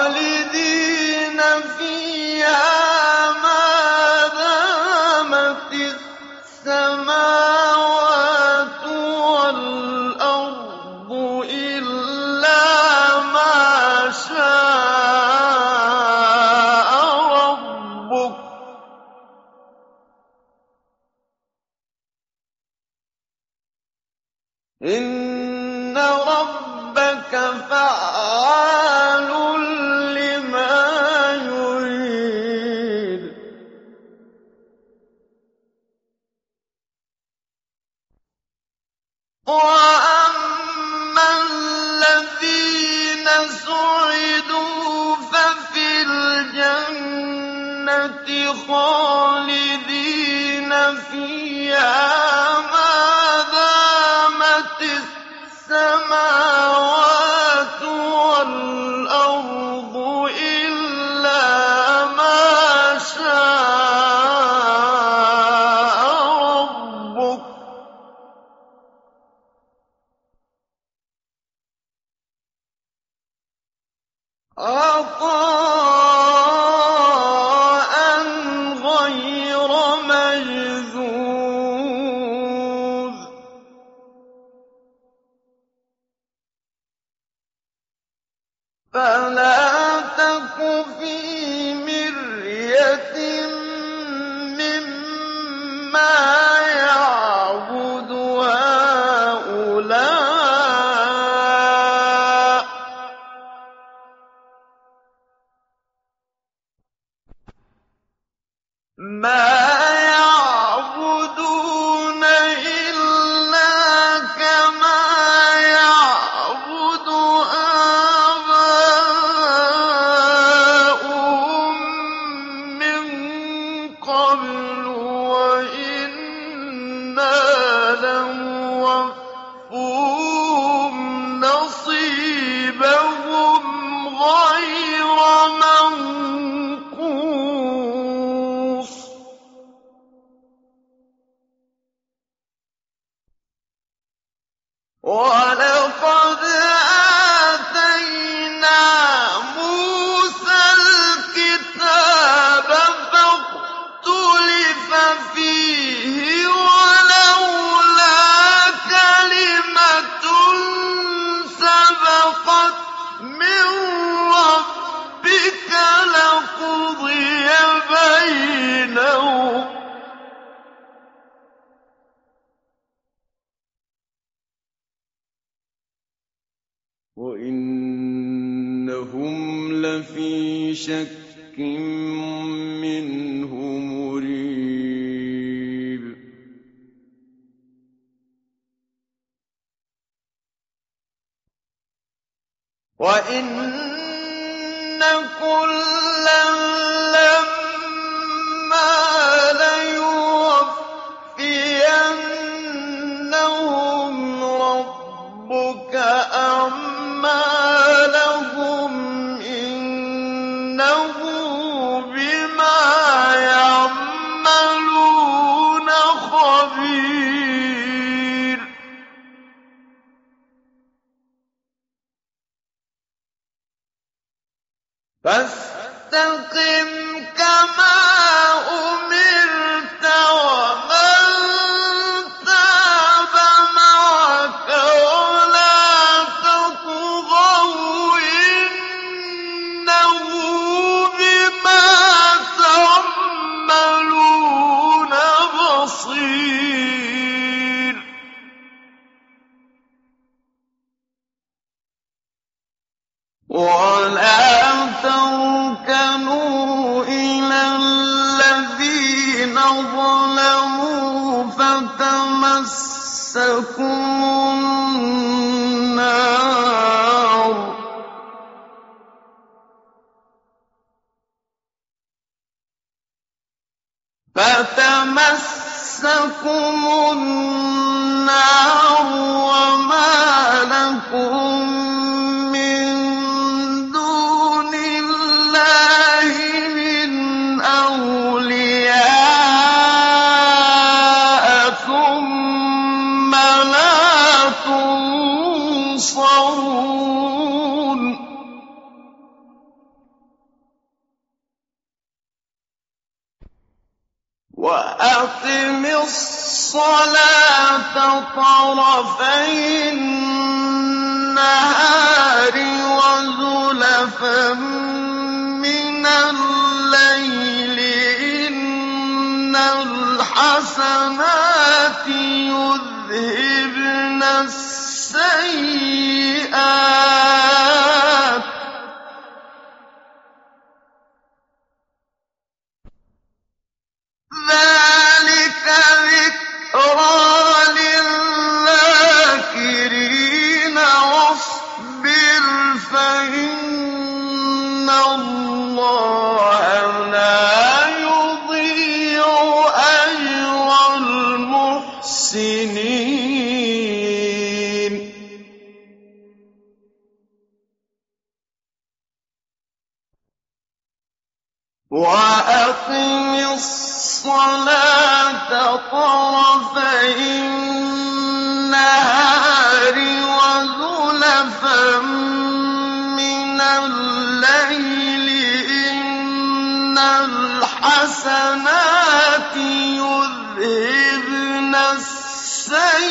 وَإِنَّ كُلًّا فاستقم. السيئات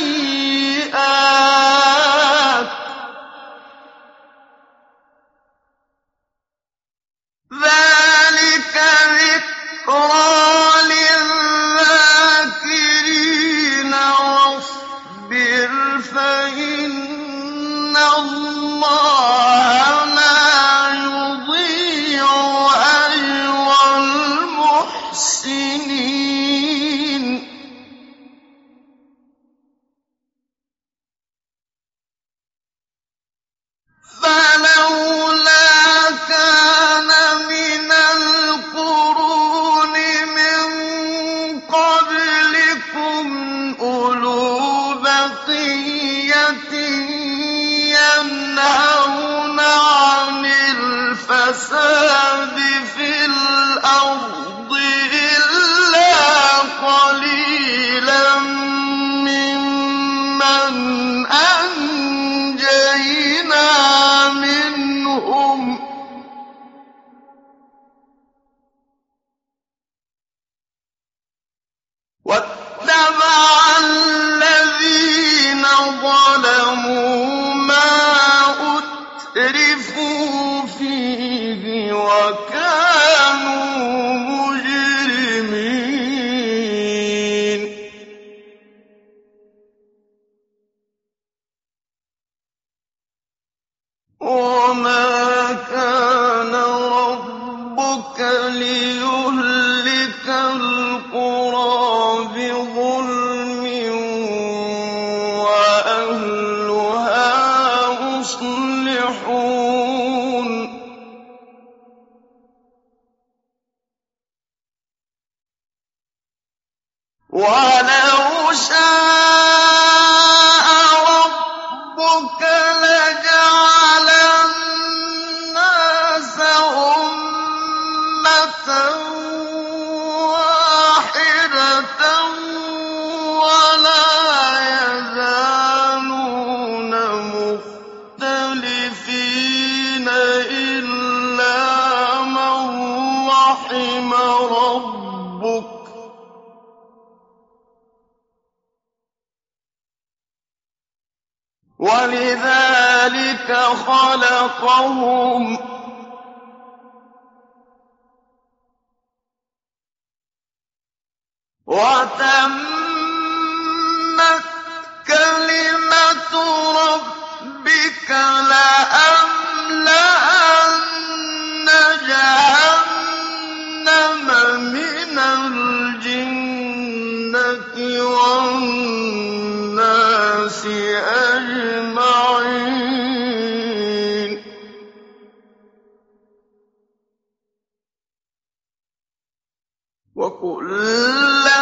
وَكُلًّا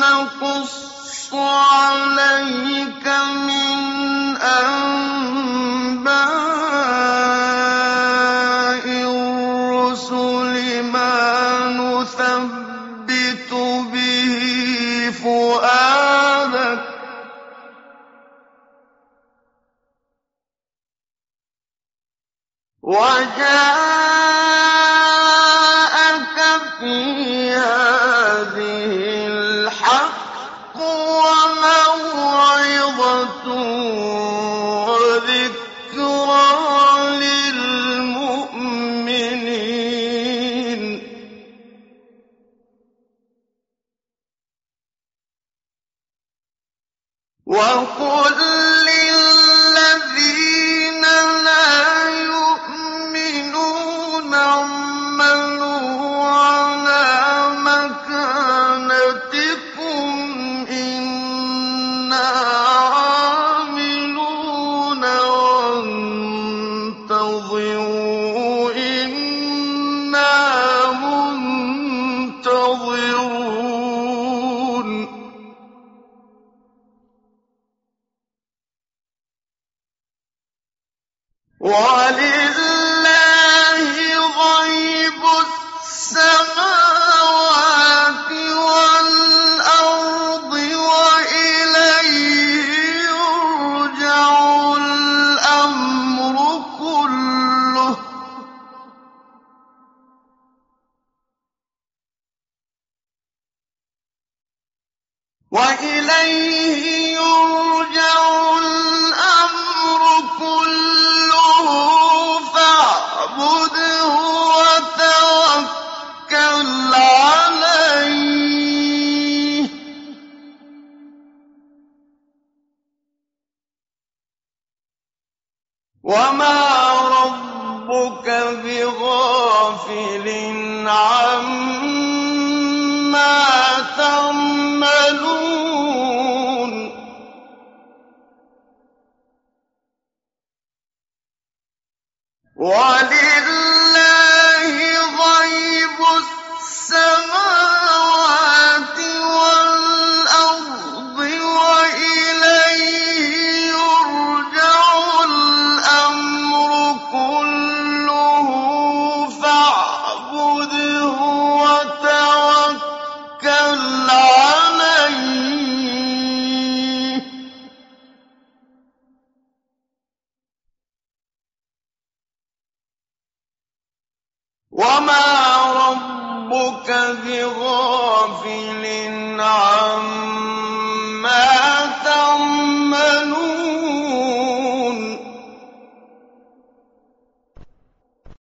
نَّقُصُّ